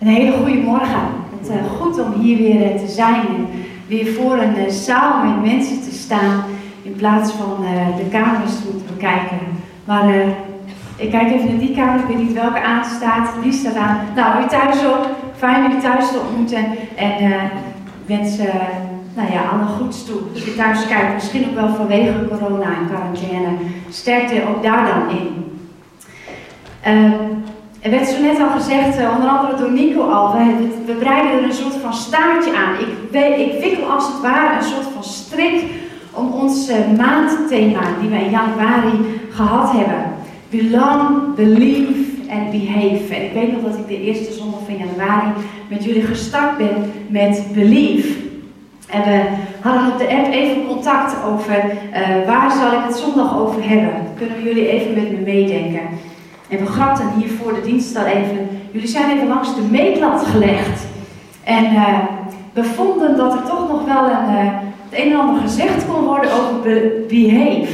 Een hele goede morgen. Het is uh, goed om hier weer uh, te zijn en weer voor een uh, zaal met mensen te staan in plaats van de camera's te moeten bekijken. Maar ik kijk even naar die kamer, ik weet niet welke aanstaat, die staat aan. Nou, u thuis ook. Fijn u thuis te ontmoeten en wens nou ja, alle goeds toe. Als je thuis kijkt, misschien ook wel vanwege corona en quarantaine, sterkte ook daar dan in. Er werd zo net al gezegd, uh, onder andere door Nico al, we, breiden er een soort van staartje aan. Ik, ik wikkel als het ware een soort van strik om ons uh, maandthema die we in januari gehad hebben. Belong, believe en behave. En ik weet nog dat ik de eerste zondag van januari met jullie gestart ben met believe. En we hadden op de app even contact over uh, waar zal ik het zondag over hebben. Kunnen jullie even met me meedenken? En we grapten hier voor de dienst al even. Jullie zijn even langs de meetlat gelegd. En uh, we vonden dat er toch nog wel een, uh, het een en ander gezegd kon worden over be behave.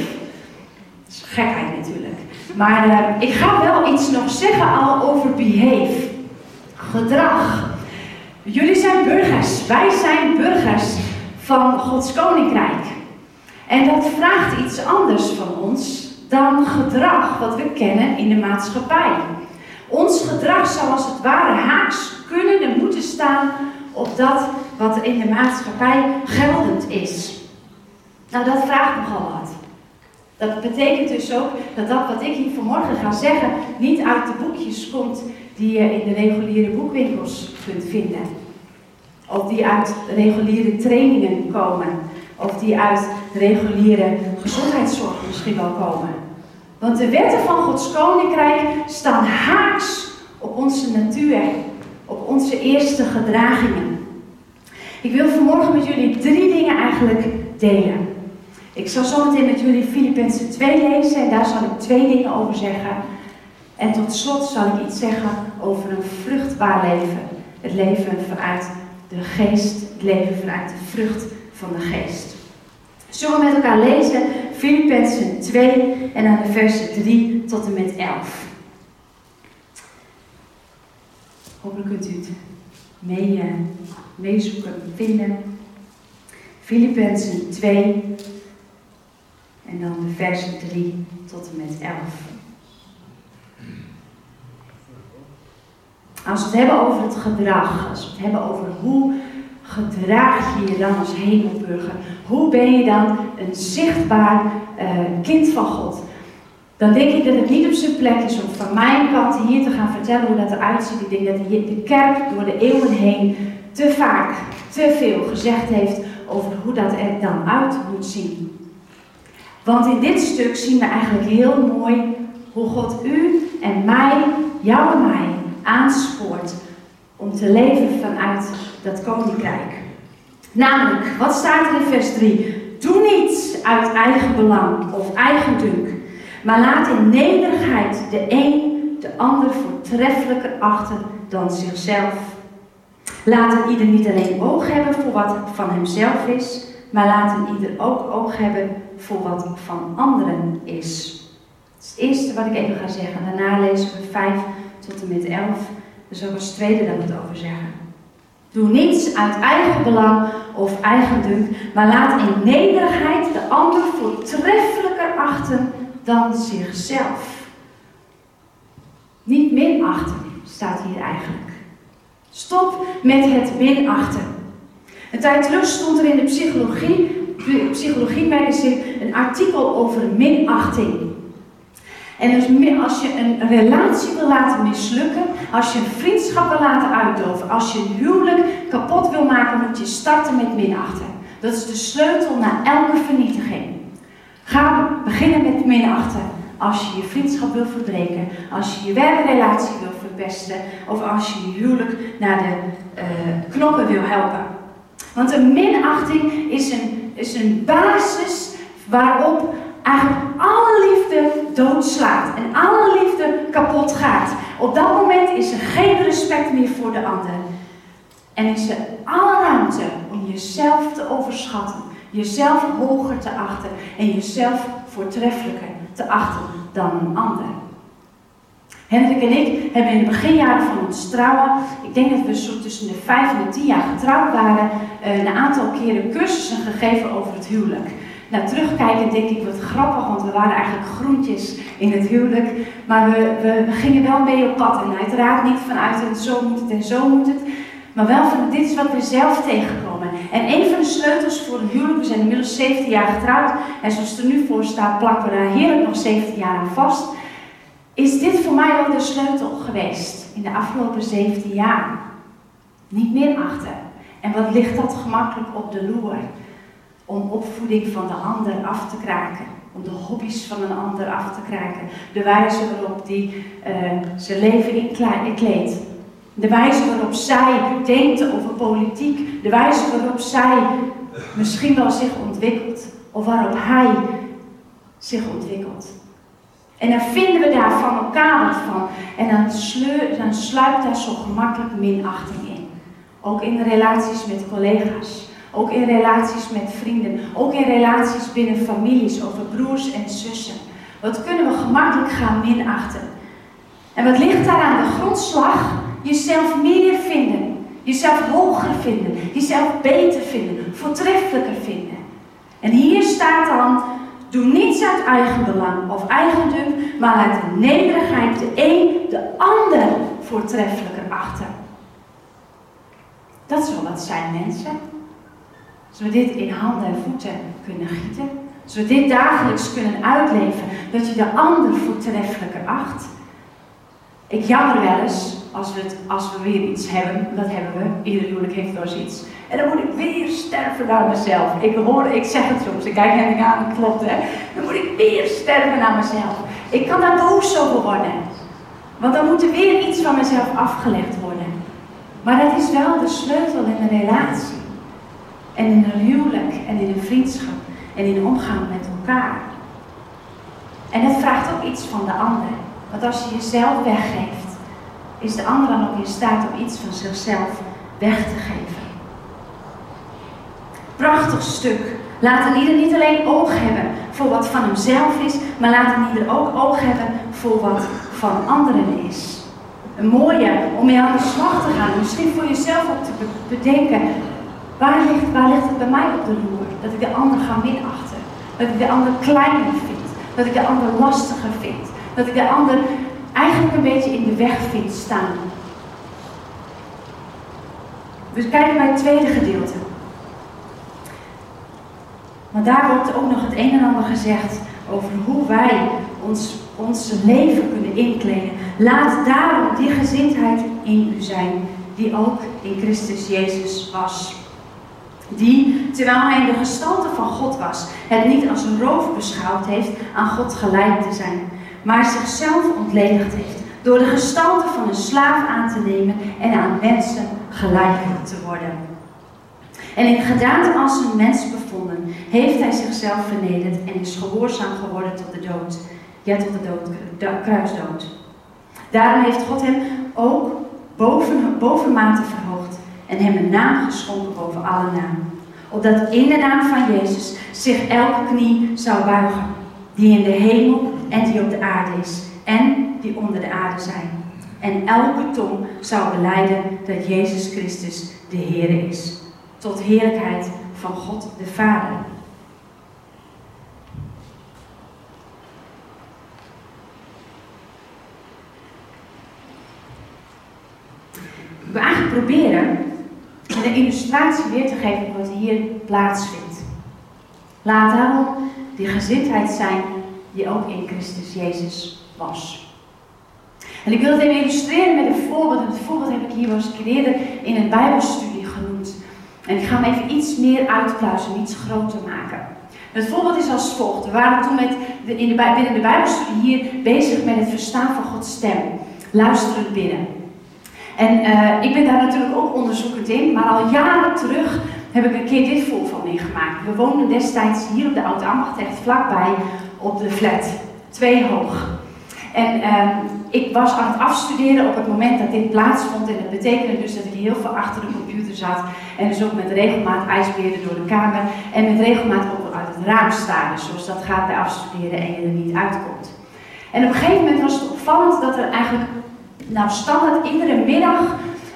Dat is gekheid natuurlijk. Maar uh, ik ga wel iets nog zeggen al over behave. Gedrag. Jullie zijn burgers. Wij zijn burgers van Gods Koninkrijk. En dat vraagt iets anders van ons dan gedrag wat we kennen in de maatschappij. Ons gedrag zou als het ware haaks kunnen en moeten staan op dat wat in de maatschappij geldend is. Nou, dat vraagt nogal wat. Dat betekent dus ook dat dat wat ik hier vanmorgen ga zeggen niet uit de boekjes komt die je in de reguliere boekwinkels kunt vinden. Of die uit reguliere trainingen komen. Of die uit reguliere gezondheidszorg misschien wel komen. Want de wetten van Gods koninkrijk staan haaks op onze natuur, op onze eerste gedragingen. Ik wil vanmorgen met jullie drie dingen eigenlijk delen. Ik zal zo meteen met jullie Filippenzen 2 lezen en daar zal ik twee dingen over zeggen. En tot slot zal ik iets zeggen over een vruchtbaar leven. Het leven vanuit de geest, het leven vanuit de vrucht van de geest. Zullen we met elkaar lezen Filippenzen 2 en dan de versen 3 tot en met 11. Hopelijk kunt u het mee, uh, meezoeken, vinden. Filippenzen 2 en dan de versen 3 tot en met 11. Als we het hebben over het gedrag, als we het hebben over hoe gedraag je je dan als hemelburger? Hoe ben je dan een zichtbaar uh, kind van God? Dan denk ik dat het niet op zijn plek is om van mijn kant hier te gaan vertellen hoe dat eruit ziet. Ik denk dat de kerk door de eeuwen heen te vaak, te veel gezegd heeft over hoe dat er dan uit moet zien. Want in dit stuk zien we eigenlijk heel mooi hoe God u en mij, jou en mij, aanspoort om te leven vanuit dat koninkrijk. Namelijk, wat staat er in vers 3? Doe niets uit eigen belang of eigen dunk, maar laat in nederigheid de een de ander voortreffelijker achter dan zichzelf. Laat een ieder niet alleen oog hebben voor wat van hemzelf is, maar laat een ieder ook oog hebben voor wat van anderen is. Dat is het eerste wat ik even ga zeggen. Daarna lezen we 5 tot en met 11. Dus ook als tweede dat we het over zeggen. Doe niets uit eigen belang of eigendunk, maar laat in nederigheid de ander voortreffelijker achten dan zichzelf. Niet minachten staat hier eigenlijk. Stop met het minachten. Een tijd terug stond er in de psychologie, psychologie magazine, een artikel over minachting. En dus als je een relatie wil laten mislukken, als je een vriendschap wil laten uitdoven, als je een huwelijk kapot wil maken, moet je starten met minachten. Dat is de sleutel naar elke vernietiging. Ga beginnen met minachten. Als je je vriendschap wil verbreken, als je je werkrelatie wil verpesten, of als je je huwelijk naar de uh, knoppen wil helpen. Want een minachting is een, is een basis waarop eigenlijk alle liefde doodslaat en alle liefde kapot gaat. Op dat moment is er geen respect meer voor de ander. En is er alle ruimte om jezelf te overschatten, jezelf hoger te achten en jezelf voortreffelijker te achten dan een ander. Hendrik en ik hebben in de beginjaren van ons trouwen, ik denk dat we zo tussen de vijf en de tien jaar getrouwd waren, eh, een aantal keren cursussen gegeven over het huwelijk. Nou, terugkijkend denk ik wat grappig, want we waren eigenlijk groentjes in het huwelijk. Maar we, we, gingen wel mee op pad. En uiteraard niet vanuit en zo moet het en zo moet het. Maar wel van dit is wat we zelf tegenkomen. En een van de sleutels voor een huwelijk, we zijn inmiddels 17 jaar getrouwd. En zoals het er nu voor staat, plakken we daar heerlijk nog 17 jaar aan vast. Is dit voor mij wel de sleutel geweest in de afgelopen 17 jaar? Niet meer achter. En wat ligt dat gemakkelijk op de loer? Om opvoeding van de ander af te kraken. Om de hobby's van een ander af te kraken. De wijze waarop die uh, zijn leven inkleedt. De wijze waarop zij denkt over politiek. De wijze waarop zij misschien wel zich ontwikkelt. Of waarop hij zich ontwikkelt. En dan vinden we daar van elkaar wat van. En dan, sleur, dan sluipt daar zo gemakkelijk minachting in. Ook in relaties met collega's. Ook in relaties met vrienden. Ook in relaties binnen families over broers en zussen. Wat kunnen we gemakkelijk gaan minachten? En wat ligt daar aan de grondslag? Jezelf meer vinden. Jezelf hoger vinden. Jezelf beter vinden. Voortreffelijker vinden. En hier staat dan Doe niets uit eigen belang of eigendom, maar uit de nederigheid de een de ander voortreffelijker achter. Dat zal wat zijn, mensen. Als we dit in handen en voeten kunnen gieten, als we dit dagelijks kunnen uitleven, dat je de ander voortreffelijker acht. Ik jammer wel eens als we, het, als we weer iets hebben, dat hebben we, ieder huwelijk heeft wel eens iets. En dan moet ik weer sterven naar mezelf. Ik hoor, ik zeg het soms, ik kijk hen aan, klopt hè. Dan moet ik weer sterven naar mezelf. Ik kan daar boos over worden. Want dan moet er weer iets van mezelf afgelegd worden. Maar dat is wel de sleutel in een relatie. En in een huwelijk en in een vriendschap en in omgang met elkaar. En het vraagt ook iets van de ander. Want als je jezelf weggeeft, is de ander dan ook in staat om iets van zichzelf weg te geven. Prachtig stuk. Laat een ieder niet alleen oog hebben voor wat van hemzelf is, maar laat een ieder ook oog hebben voor wat van anderen is. Een mooie om mee aan de slag te gaan. Misschien voor jezelf ook te bedenken. Waar ligt, het bij mij op de loer? Dat ik de ander ga minachten. Dat ik de ander kleiner vind. Dat ik de ander lastiger vind. Dat ik de ander eigenlijk een beetje in de weg vind staan. We kijken naar het tweede gedeelte. Maar daar wordt ook nog het een en ander gezegd over hoe wij ons, ons leven kunnen inkleden. Laat daarom die gezindheid in u zijn, die ook in Christus Jezus was. Die, terwijl hij in de gestalte van God was, het niet als een roof beschouwd heeft aan God gelijk te zijn, maar zichzelf ontledigd heeft door de gestalte van een slaaf aan te nemen en aan mensen gelijk te worden. En in gedaante als een mens bevonden, heeft hij zichzelf vernederd en is gehoorzaam geworden tot de dood. Ja, tot de dood, kruisdood. Daarom heeft God hem ook boven, bovenmate verhoogd en hem een naam geschonken boven alle namen. Opdat in de naam van Jezus zich elke knie zou buigen, die in de hemel en die op de aarde is en die onder de aarde zijn. En elke tong zou beleiden dat Jezus Christus de Heer is tot heerlijkheid van God de Vader. We gaan proberen een illustratie weer te geven wat hier plaatsvindt. Laat daarom die gezindheid zijn die ook in Christus Jezus was. En ik wil het even illustreren met een voorbeeld. En het voorbeeld heb ik hier wel eens eerder in een Bijbelstudie genoemd. En ik ga hem even iets meer uitpluizen, iets groter maken. Het voorbeeld is als volgt. We waren toen met de, in de, binnen de Bijbelstudie hier bezig met het verstaan van Gods stem. Luisterend binnen. En uh, ik ben daar natuurlijk ook onderzoekend in, maar al jaren terug heb ik een keer dit voorval meegemaakt. We woonden destijds hier op de Oude Ambacht, echt vlakbij op de flat. Twee hoog. En uh, ik was aan het afstuderen op het moment dat dit plaatsvond. En dat betekende dus dat ik heel veel achter de computer zat. En dus ook met regelmaat ijsbeerde door de kamer. En met regelmaat ook uit het raam staarde. Zoals dat gaat bij afstuderen en je er niet uitkomt. En op een gegeven moment was het opvallend dat er eigenlijk, nou standaard iedere middag,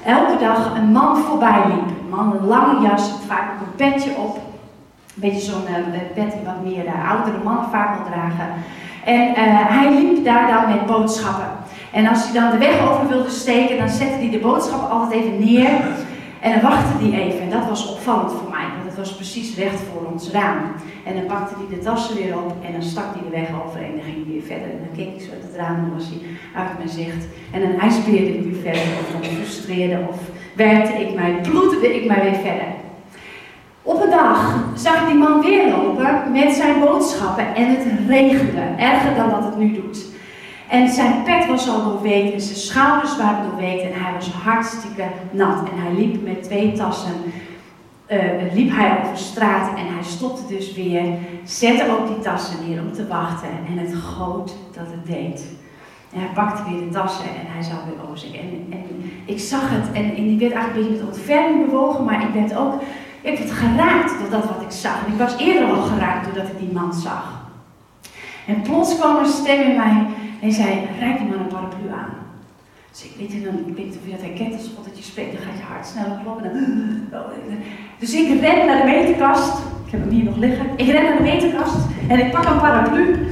elke dag een man voorbij liep. Een man een lange jas, vaak ook een petje op. Een beetje zo'n uh, pet die wat meer uh, oudere mannen vaak wil dragen. En uh, hij liep daar dan met boodschappen. En als hij dan de weg over wilde steken, dan zette hij de boodschappen altijd even neer. En dan wachtte hij even. En dat was opvallend voor mij, het was precies recht voor ons raam. En dan pakte hij de tassen weer op en dan stak hij de weg over en dan ging hij weer verder. En dan keek ik zo uit het raam en was hij uit mijn zicht. En dan ijsbeerde ik weer verder of dan frustreerde of werkte ik mij, bloedde ik mij weer verder. Op een dag zag ik die man weer lopen met zijn boodschappen en het regende, erger dan dat het nu doet. En zijn pet was al doorweekt en zijn schouders waren doorweekt en hij was hartstikke nat. En hij liep met twee tassen, uh, liep hij over straat en hij stopte dus weer, zette ook die tassen neer om te wachten en het goot dat het deed. En hij pakte weer de tassen en hij zag weer over. En, en ik zag het en, ik werd eigenlijk een beetje met ontferming bewogen, maar ik werd ook ik werd geraakt door dat wat ik zag. En ik was eerder al geraakt doordat ik die man zag. En plots kwam er een stem in mij en zei, reik die man een paraplu aan. Dus ik weet, niet of je dat herkent, als je spreekt, dan gaat je hart sneller kloppen. Dus ik ren naar de meterkast. Ik heb hem hier nog liggen. Ik ren naar de meterkast en ik pak een paraplu.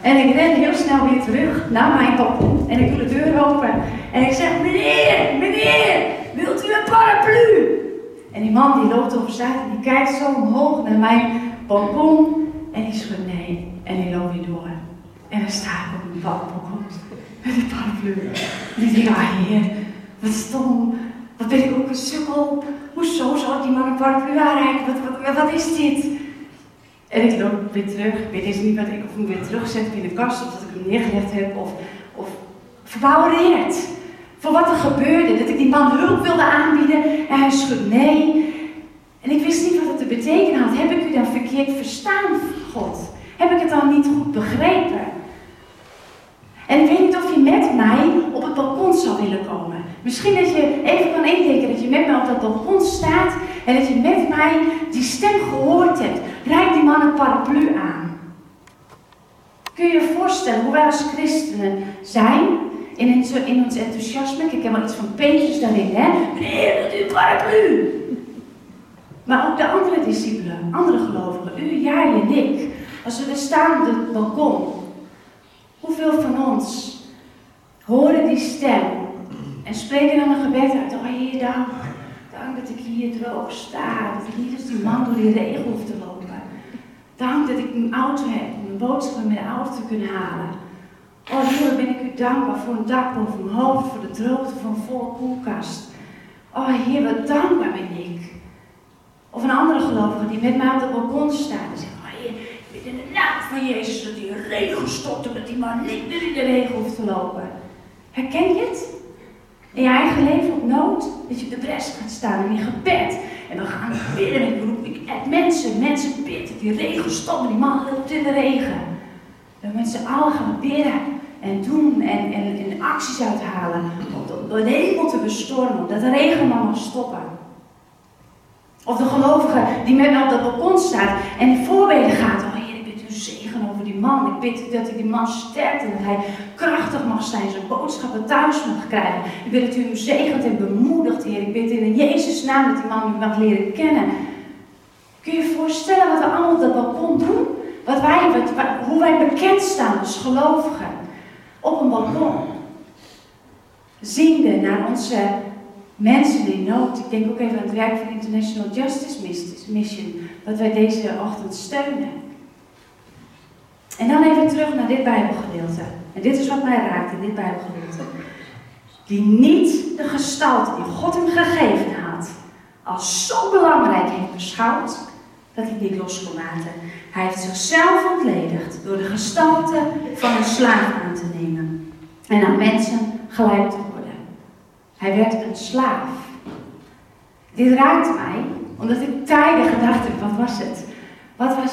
En ik ren heel snel weer terug naar mijn balkon. En ik doe de deur open. En ik zeg, meneer, meneer, wilt u een paraplu? En die man die loopt over straat en die kijkt zo omhoog naar mijn balkon. En die schudt nee. En die loopt weer door. En dan sta ik op mijn balkon met een paraplu. En ik denk, ah heer, wat stom. Wat ben ik ook een sukkel. Hoezo zou ik die man een paraplu aanreiken? Wat, wat, wat is dit? En ik loop weer terug. Ik weet eens niet wat ik of hem weer terugzet in de kast. Of dat ik hem neergelegd heb. Of, of verbouwereerd voor wat er gebeurde. Dat ik die man hulp wilde aanbieden en hij schudt nee. En ik wist niet wat het te betekenen had. Heb ik u dan verkeerd verstaan, God? Heb ik het dan niet goed begrepen? En ik weet niet of je met mij op het balkon zou willen komen. Misschien dat je even kan indenken dat je met mij op dat balkon staat en dat je met mij die stem gehoord hebt. Rijd die man een paraplu aan. Kun je je voorstellen hoe wij als christenen zijn in, in ons enthousiasme. Kijk, helemaal iets van Petrus daarin, hè? Meneer, dat u paraplu. Maar ook de andere discipelen, andere gelovigen, u, jij en ik. Als we staan op het balkon, hoeveel van ons horen die stem en spreken dan een gebed uit. Oh Heer, dank. Dank dat ik hier droog sta. Dat ik niet als die man door die regen hoef te lopen. Dank dat ik een auto heb om mijn boodschappen met de auto te kunnen halen. Oh Heer, ben ik u dankbaar voor een dak boven mijn hoofd, voor de droogte van een koelkast. Oh Heer, wat dankbaar ben ik. Of een andere gelovige die met mij op het balkon staat en zegt, oh Heer, ik in de naam van Jezus dat die regen stopt en dat die man niet meer in de regen hoeft te lopen. Herken je het? In je eigen leven op nood, dat je op de bres gaat staan in je gebed. En we gaan bidden en ik mensen, mensen bidden, die regen stopt, die man loopt de regen. We met z'n allen gaan bidden en doen en, en, en acties uithalen om de, de hemel te bestormen, dat de regen maar stoppen. Of de gelovige die met op dat balkon staat en voorbeden gaat. Oh Heer, ik bid u zegen over die man. Ik bid dat ik die man sterkt en dat hij krachtig mag zijn, zijn boodschappen thuis mag krijgen. Ik bid dat u hem zegent en bemoedigt, Heer. Ik bid in Jezus' naam dat die man u mag leren kennen. Kun je je voorstellen wat we allemaal op dat balkon doen? Wat wij, wat, hoe wij bekend staan als gelovigen. Op een balkon. Ziende naar onze mensen in nood. Ik denk ook even aan het werk van International Justice Mission. Dat wij deze ochtend steunen. En dan even terug naar dit Bijbelgedeelte. En dit is wat mij raakt in dit Bijbelgedeelte. Die niet de gestalte die God hem gegeven had, als zo belangrijk heeft beschouwd, dat hij niet los kon laten. Hij heeft zichzelf ontledigd door de gestalte van een slaaf aan te nemen en aan mensen gelijk te worden. Hij werd een slaaf. Dit raakt mij, omdat ik tijden gedacht heb, wat was het? Wat was,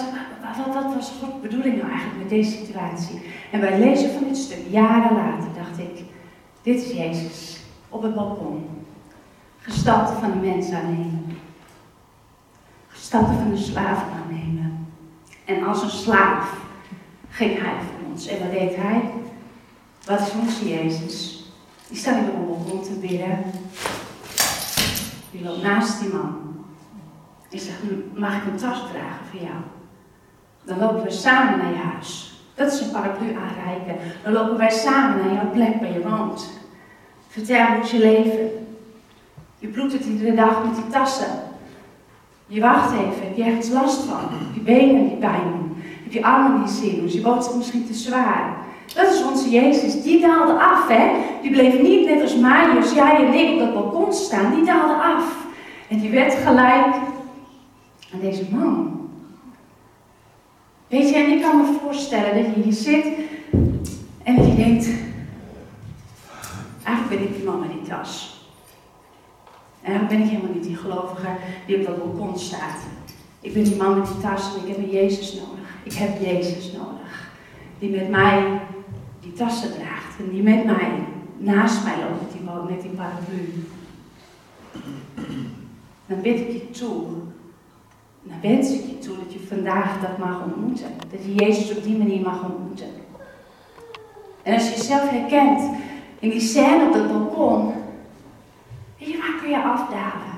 wat, was Gods bedoeling nou eigenlijk met deze situatie? En bij lezen van dit stuk, jaren later, dacht ik, dit is Jezus op het balkon. Gestalte van een mens aannemen gestalte van een slaaf aannemen. En als een slaaf ging hij voor ons. En wat deed hij? Wat is onze Jezus? Die staat in de balkon te bidden. Die loopt naast die man. En zegt, mag ik een tas dragen voor jou? Dan lopen we samen naar je huis. Dat is een paraplu aanreiken. Dan lopen wij samen naar jouw plek waar je woont. Vertel hoe je leven. Je bloedt het iedere dag met die tassen. Je wacht even, heb je ergens last van? Heb je benen die pijn doen? Heb je armen die zin? Is je boodschap misschien te zwaar? Dat is onze Jezus. Die daalde af, hè? Die bleef niet net als Marius, jij en ik op dat balkon staan. Die daalde af. En die werd gelijk aan deze man. Weet je, en ik kan me voorstellen dat je hier zit en dat je denkt, eigenlijk ben ik die man met die tas. En dan ben ik helemaal niet die gelovige die op dat balkon staat. Ik ben die man met die tas en ik heb een Jezus nodig. Ik heb Jezus nodig. Die met mij die tassen draagt. En die met mij, naast mij loopt met die, met die paraplu. Dan bid ik je toe. Dan wens ik je toe dat je vandaag dat mag ontmoeten. Dat je Jezus op die manier mag ontmoeten. En als je jezelf herkent in die scène op dat balkon, Weet je, waar kun je afdalen?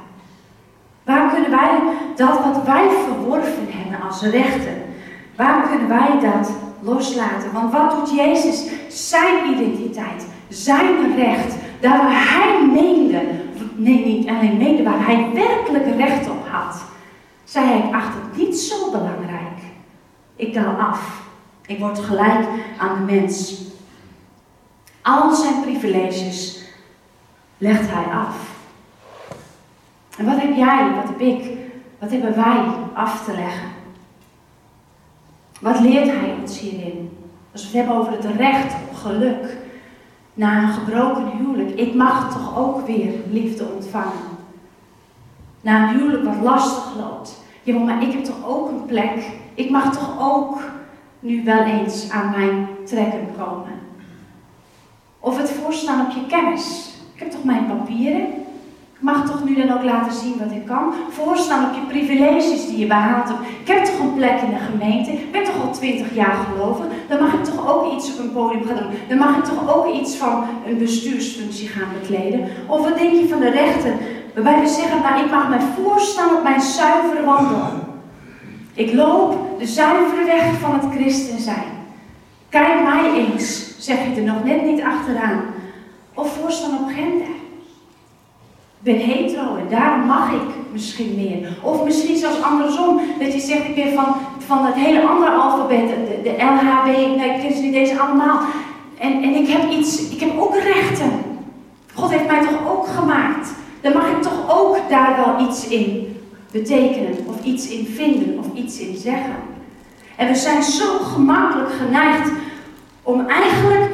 Waar kunnen wij dat wat wij verworven hebben als rechten, waar kunnen wij dat loslaten? Want wat doet Jezus? Zijn identiteit, zijn recht, daar waar hij meende, nee niet alleen meende, waar hij werkelijk recht op had, zei ik acht het niet zo belangrijk. Ik daal af. Ik word gelijk aan de mens. Al zijn privileges legt hij af. En wat heb jij, wat heb ik, wat hebben wij af te leggen? Wat leert hij ons hierin? Als we het hebben over het recht op geluk na een gebroken huwelijk. Ik mag toch ook weer liefde ontvangen. Na een huwelijk wat lastig loopt. Ja, maar ik heb toch ook een plek. Ik mag toch ook nu wel eens aan mijn trekken komen. Of het voorstaan op je kennis. Ik heb toch mijn papieren mag toch nu dan ook laten zien wat ik kan. Voorstaan op je privileges die je behaald hebt. Ik heb toch een plek in de gemeente. Ik ben toch al twintig jaar geloven. Dan mag ik toch ook iets op een podium gaan doen. Dan mag ik toch ook iets van een bestuursfunctie gaan bekleden. Of wat denk je van de rechten? Waarbij we zeggen, nou ik mag mij voorstaan op mijn zuivere wandel. Ik loop de zuivere weg van het christen zijn. Kijk mij eens, zeg je er nog net niet achteraan. Of voorstaan op gender ben hetero en daarom mag ik misschien meer. Of misschien zelfs andersom, dat je zegt ik van, van het hele andere alfabet, de, de LHB, nee, ik ken niet deze allemaal. En, en ik heb iets, ik heb ook rechten. God heeft mij toch ook gemaakt. Dan mag ik toch ook daar wel iets in betekenen, of iets in vinden, of iets in zeggen. En we zijn zo gemakkelijk geneigd om eigenlijk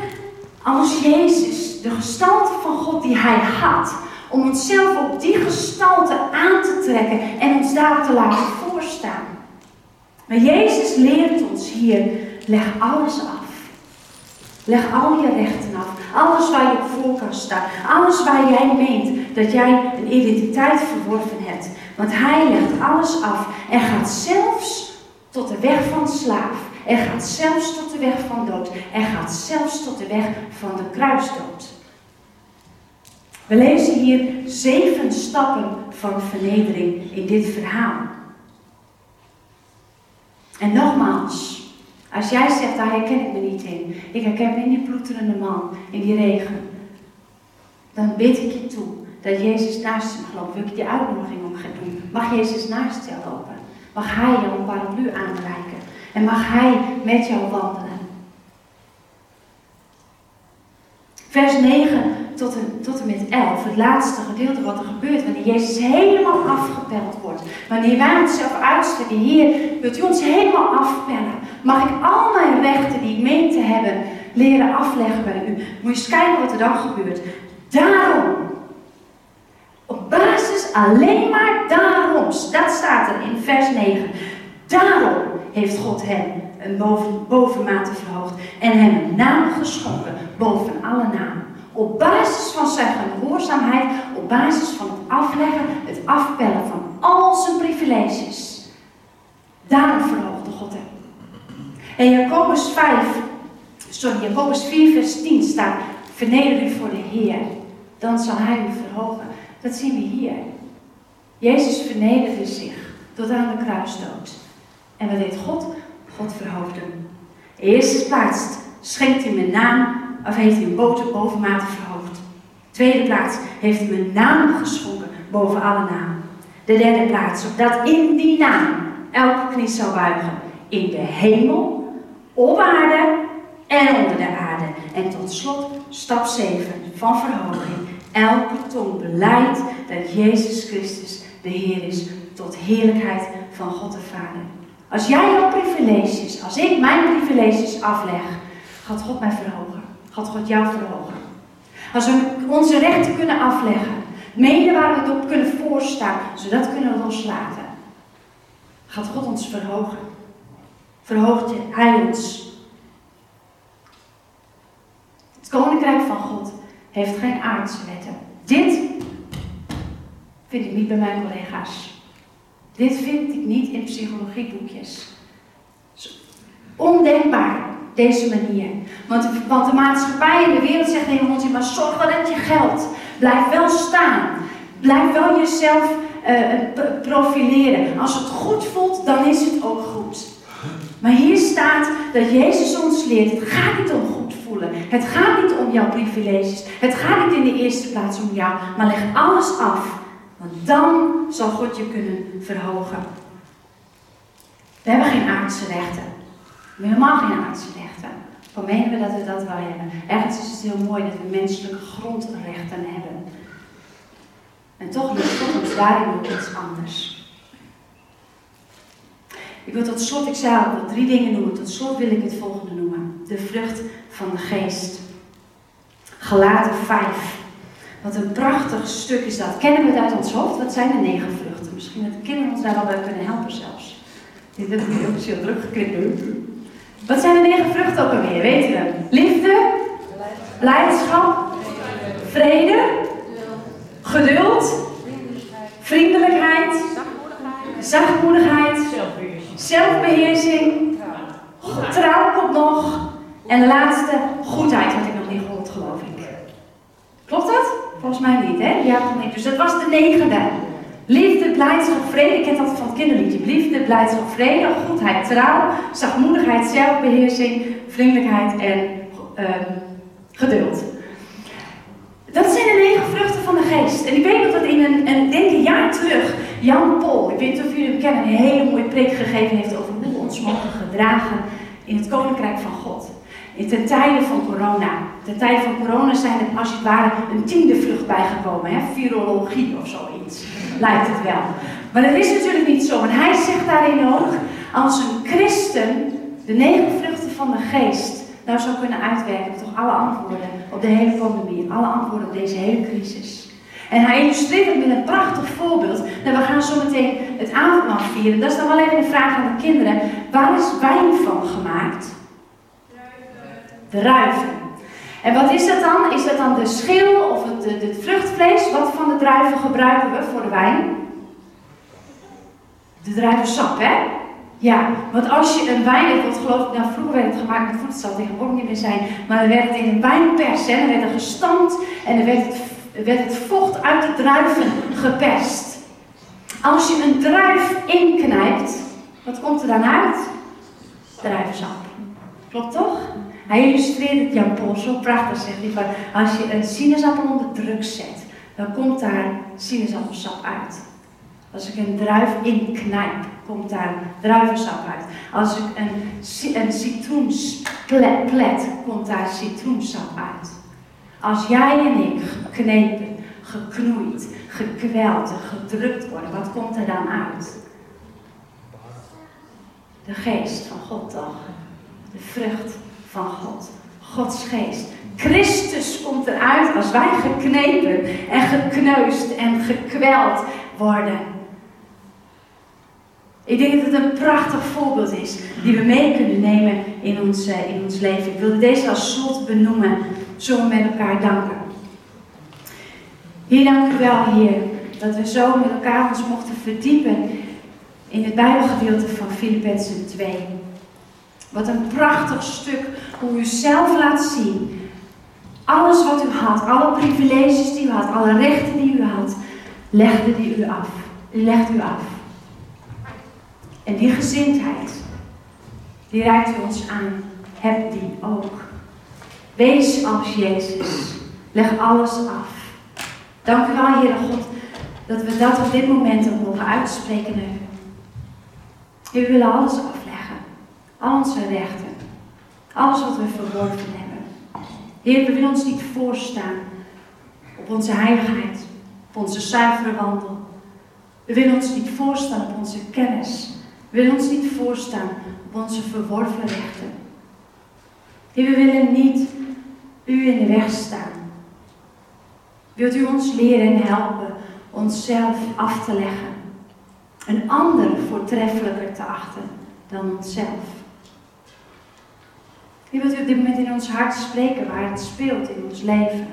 als Jezus, de gestalte van God die Hij had, om onszelf op die gestalte aan te trekken en ons daar te laten voorstaan. Maar Jezus leert ons hier, leg alles af. Leg al je rechten af. Alles waar je voor kan staan. Alles waar jij meent dat jij een identiteit verworven hebt. Want hij legt alles af en gaat zelfs tot de weg van slaaf. En gaat zelfs tot de weg van dood. En gaat zelfs tot de weg van de kruisdood. We lezen hier zeven stappen van vernedering in dit verhaal. En nogmaals, als jij zegt, daar herken ik me niet in. Ik herken me in die ploeterende man, in die regen. Dan bid ik je toe dat Jezus naast je mag lopen. Wil ik die uitnodiging om gaan doen? Mag Jezus naast je lopen? Mag Hij jou een paraplu aanreiken? En mag Hij met jou wandelen? Vers 9 tot en, tot en met 11, het laatste gedeelte wat er gebeurt, wanneer Jezus helemaal afgepeld wordt. Wanneer wij onszelf uitstrekken, Heer, wilt u ons helemaal afpellen? Mag ik al mijn rechten die ik meen te hebben, leren afleggen bij u? Moet je eens kijken wat er dan gebeurt. Daarom, op basis alleen maar daarom, dat staat er in vers 9. Daarom heeft God hem een boven, bovenmate verhoogd en hem een naam geschonken boven alle namen. Op basis van zijn gehoorzaamheid, op basis van het afleggen, het afpellen van al zijn privileges. Daarom verhoogde God hem. En Jacobus 5, Sorry, Jacobus 4, vers 10 staat: Verneder u voor de Heer, dan zal Hij u verhogen. Dat zien we hier. Jezus vernederde zich tot aan de kruisdood. En wat deed God? God verhoogde hem. Eerste plaats schenkt hij mijn naam, of heeft hij een boter bovenmate verhoogd. Tweede plaats heeft hij mijn naam geschonken boven alle namen. De derde plaats, opdat in die naam elke knie zou buigen. In de hemel, op aarde en onder de aarde. En tot slot, stap 7 van verhoging. Elke tong beleidt dat Jezus Christus de Heer is tot heerlijkheid van God de Vader. Als jij jouw privileges, als ik mijn privileges afleg, gaat God mij verhogen. Gaat God jou verhogen. Als we onze rechten kunnen afleggen, mede waar we het op kunnen voorstaan, zodat we kunnen loslaten, gaat God ons verhogen. Verhoogt Hij ons. Het koninkrijk van God heeft geen aardse wetten. Dit vind ik niet bij mijn collega's. Dit vind ik niet in psychologieboekjes. Ondenkbaar, deze manier. Want, de maatschappij en de wereld zegt tegen ons, maar zorg wel dat je geld. Blijf wel staan. Blijf wel jezelf uh, profileren. Als het goed voelt, dan is het ook goed. Maar hier staat dat Jezus ons leert, het gaat niet om goed voelen. Het gaat niet om jouw privileges. Het gaat niet in de eerste plaats om jou. Maar leg alles af want dan zal God je kunnen verhogen. We hebben geen aardse rechten. We helemaal geen aardse rechten. Van menen we dat we dat wel hebben. Ergens is het heel mooi dat we menselijke grondrechten hebben. En toch God ons daarin ook iets anders. Ik wil tot slot, ik al, drie dingen noemen. Tot slot wil ik het volgende noemen. De vrucht van de geest. Gelaten 5. Wat een prachtig stuk is dat. Kennen we het uit ons hoofd? Wat zijn de negen vruchten? Misschien dat de kinderen ons daar wel bij kunnen helpen zelfs. Dit heb ik heel druk geknipt. Wat zijn de negen vruchten ook alweer? Weet je Liefde, blijdschap, vrede, geduld, vriendelijkheid, zachtmoedigheid, zelfbeheersing, trouw komt nog. En de laatste, goedheid had ik nog niet gehoord, geloof ik. Klopt dat? Volgens mij niet, hè? Ja, niet. Dus dat was de negende. Liefde, blijdschap, vrede. Ik ken dat van het kinderliedje. Liefde, blijdschap, vrede, goedheid, trouw, zachtmoedigheid, zelfbeheersing, vriendelijkheid en uh, geduld. Dat zijn de negen vruchten van de geest. En ik weet nog dat in een, een, denk een jaar terug, Jan Pol, ik weet niet of jullie hem kennen, een hele mooie preek gegeven heeft over hoe we ons mogen gedragen in het koninkrijk van God. Ten tijde van corona. Ten tijde van corona zijn er als het ware een tiende vlucht bijgekomen. Hè? Virologie of zoiets. Lijkt het wel. Maar dat is natuurlijk niet zo. En hij zegt daarin ook, als een christen de negen vluchten van de geest nou zou kunnen uitwerken, toch alle antwoorden op de hele pandemie, alle antwoorden op deze hele crisis. En hij illustreert het met een prachtig voorbeeld. Nou, we gaan zo meteen het avondmaal vieren. Dat is dan wel even een vraag aan de kinderen. Waar is wijn van gemaakt? Druiven. En wat is dat dan? Is dat dan de schil of het, het, vruchtvlees? Wat van de druiven gebruiken we voor de wijn? De druivensap, hè? Ja, want als je een wijn, hebt, wat geloof ik, nou vroeger werd het gemaakt met voet, het zal tegenwoordig niet meer zijn, maar dan werd het in een wijnpers, hè, dan werd er gestampt en dan werd het, werd het vocht uit de druiven geperst. Als je een druif inknijpt, wat komt er dan uit? Druivensap. Klopt toch? Hij illustreert het Jan zo prachtig, zegt hij, van als je een sinaasappel onder druk zet, dan komt daar sinaasappelsap uit. Als ik een druif inknijp, komt daar druivensap uit. Als ik een, een citroensplet, komt daar citroensap uit. Als jij en ik geknepen, geknoeid, gekweld, gedrukt worden, wat komt er dan uit? De geest van God toch? De vrucht van God. Gods geest. Christus komt eruit als wij geknepen en gekneusd en gekweld worden. Ik denk dat het een prachtig voorbeeld is die we mee kunnen nemen in ons, eh, in ons leven. Ik wilde deze als slot benoemen, zo met elkaar danken. Heer, dank u wel, Heer, dat we zo met elkaar ons mochten verdiepen in het Bijbelgedeelte van Filippenzen 2. Wat een prachtig stuk hoe u zelf laat zien. Alles wat u had, alle privileges die u had, alle rechten die u had, legde die u af. Legt u af. En die gezindheid, die reikt u ons aan. Heb die ook. Wees als Jezus. Leg alles af. Dank u wel, Heere God, dat we dat op dit moment ook mogen uitspreken naar u. We willen alles afleggen. Al onze rechten. Alles wat we verworven hebben. Heer, we willen ons niet voorstaan op onze heiligheid, op onze zuivere wandel. We willen ons niet voorstaan op onze kennis. We willen ons niet voorstaan op onze verworven rechten. Heer, we willen niet u in de weg staan. Wilt u ons leren en helpen onszelf af te leggen? Een ander voortreffelijker te achten dan onszelf. Heer, wilt u op dit moment in ons hart spreken waar het speelt in ons leven?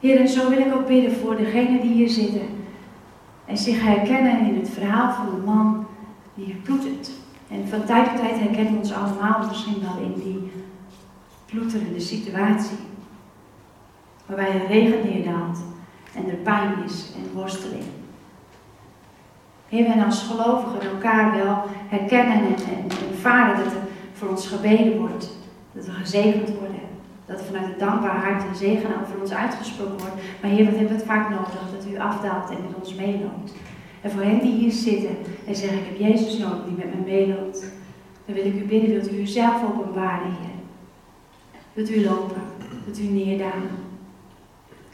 Heer, en zo wil ik ook bidden voor degenen die hier zitten en zich herkennen in het verhaal van de man die ploetert. En van tijd tot tijd herkennen we ons allemaal misschien wel in die ploeterende situatie. Waarbij er regen neerdaalt en er pijn is en worsteling. Heer, en als gelovigen elkaar wel herkennen en, en ervaren dat er voor ons gebeden wordt. Dat we gezegend worden. Dat vanuit het dankbaar hart een zegen over ons uitgesproken wordt. Maar Heer, wat hebben we het vaak nodig? Dat u afdaalt en met ons meeloopt. En voor hen die hier zitten en zeggen, ik heb Jezus nodig die met me meeloopt. Dan wil ik u bidden, wilt u uzelf openbaren, Heer. Wilt u lopen, wilt u neerdalen.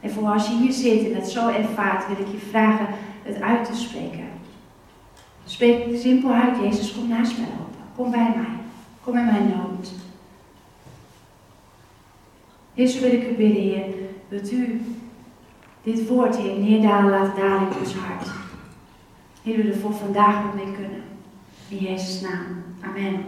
En voor als je hier zit en het zo ervaart, wil ik je vragen het uit te spreken. Spreek simpel uit, Jezus, kom naast mij lopen. Kom bij mij. Kom in mijn nood. Zo wil ik u bidden, Heer. Wilt u dit woord, Heer, neerdalen laten dalen in ons hart. Heer, we er voor vandaag nog mee kunnen. In Jezus' naam. Amen.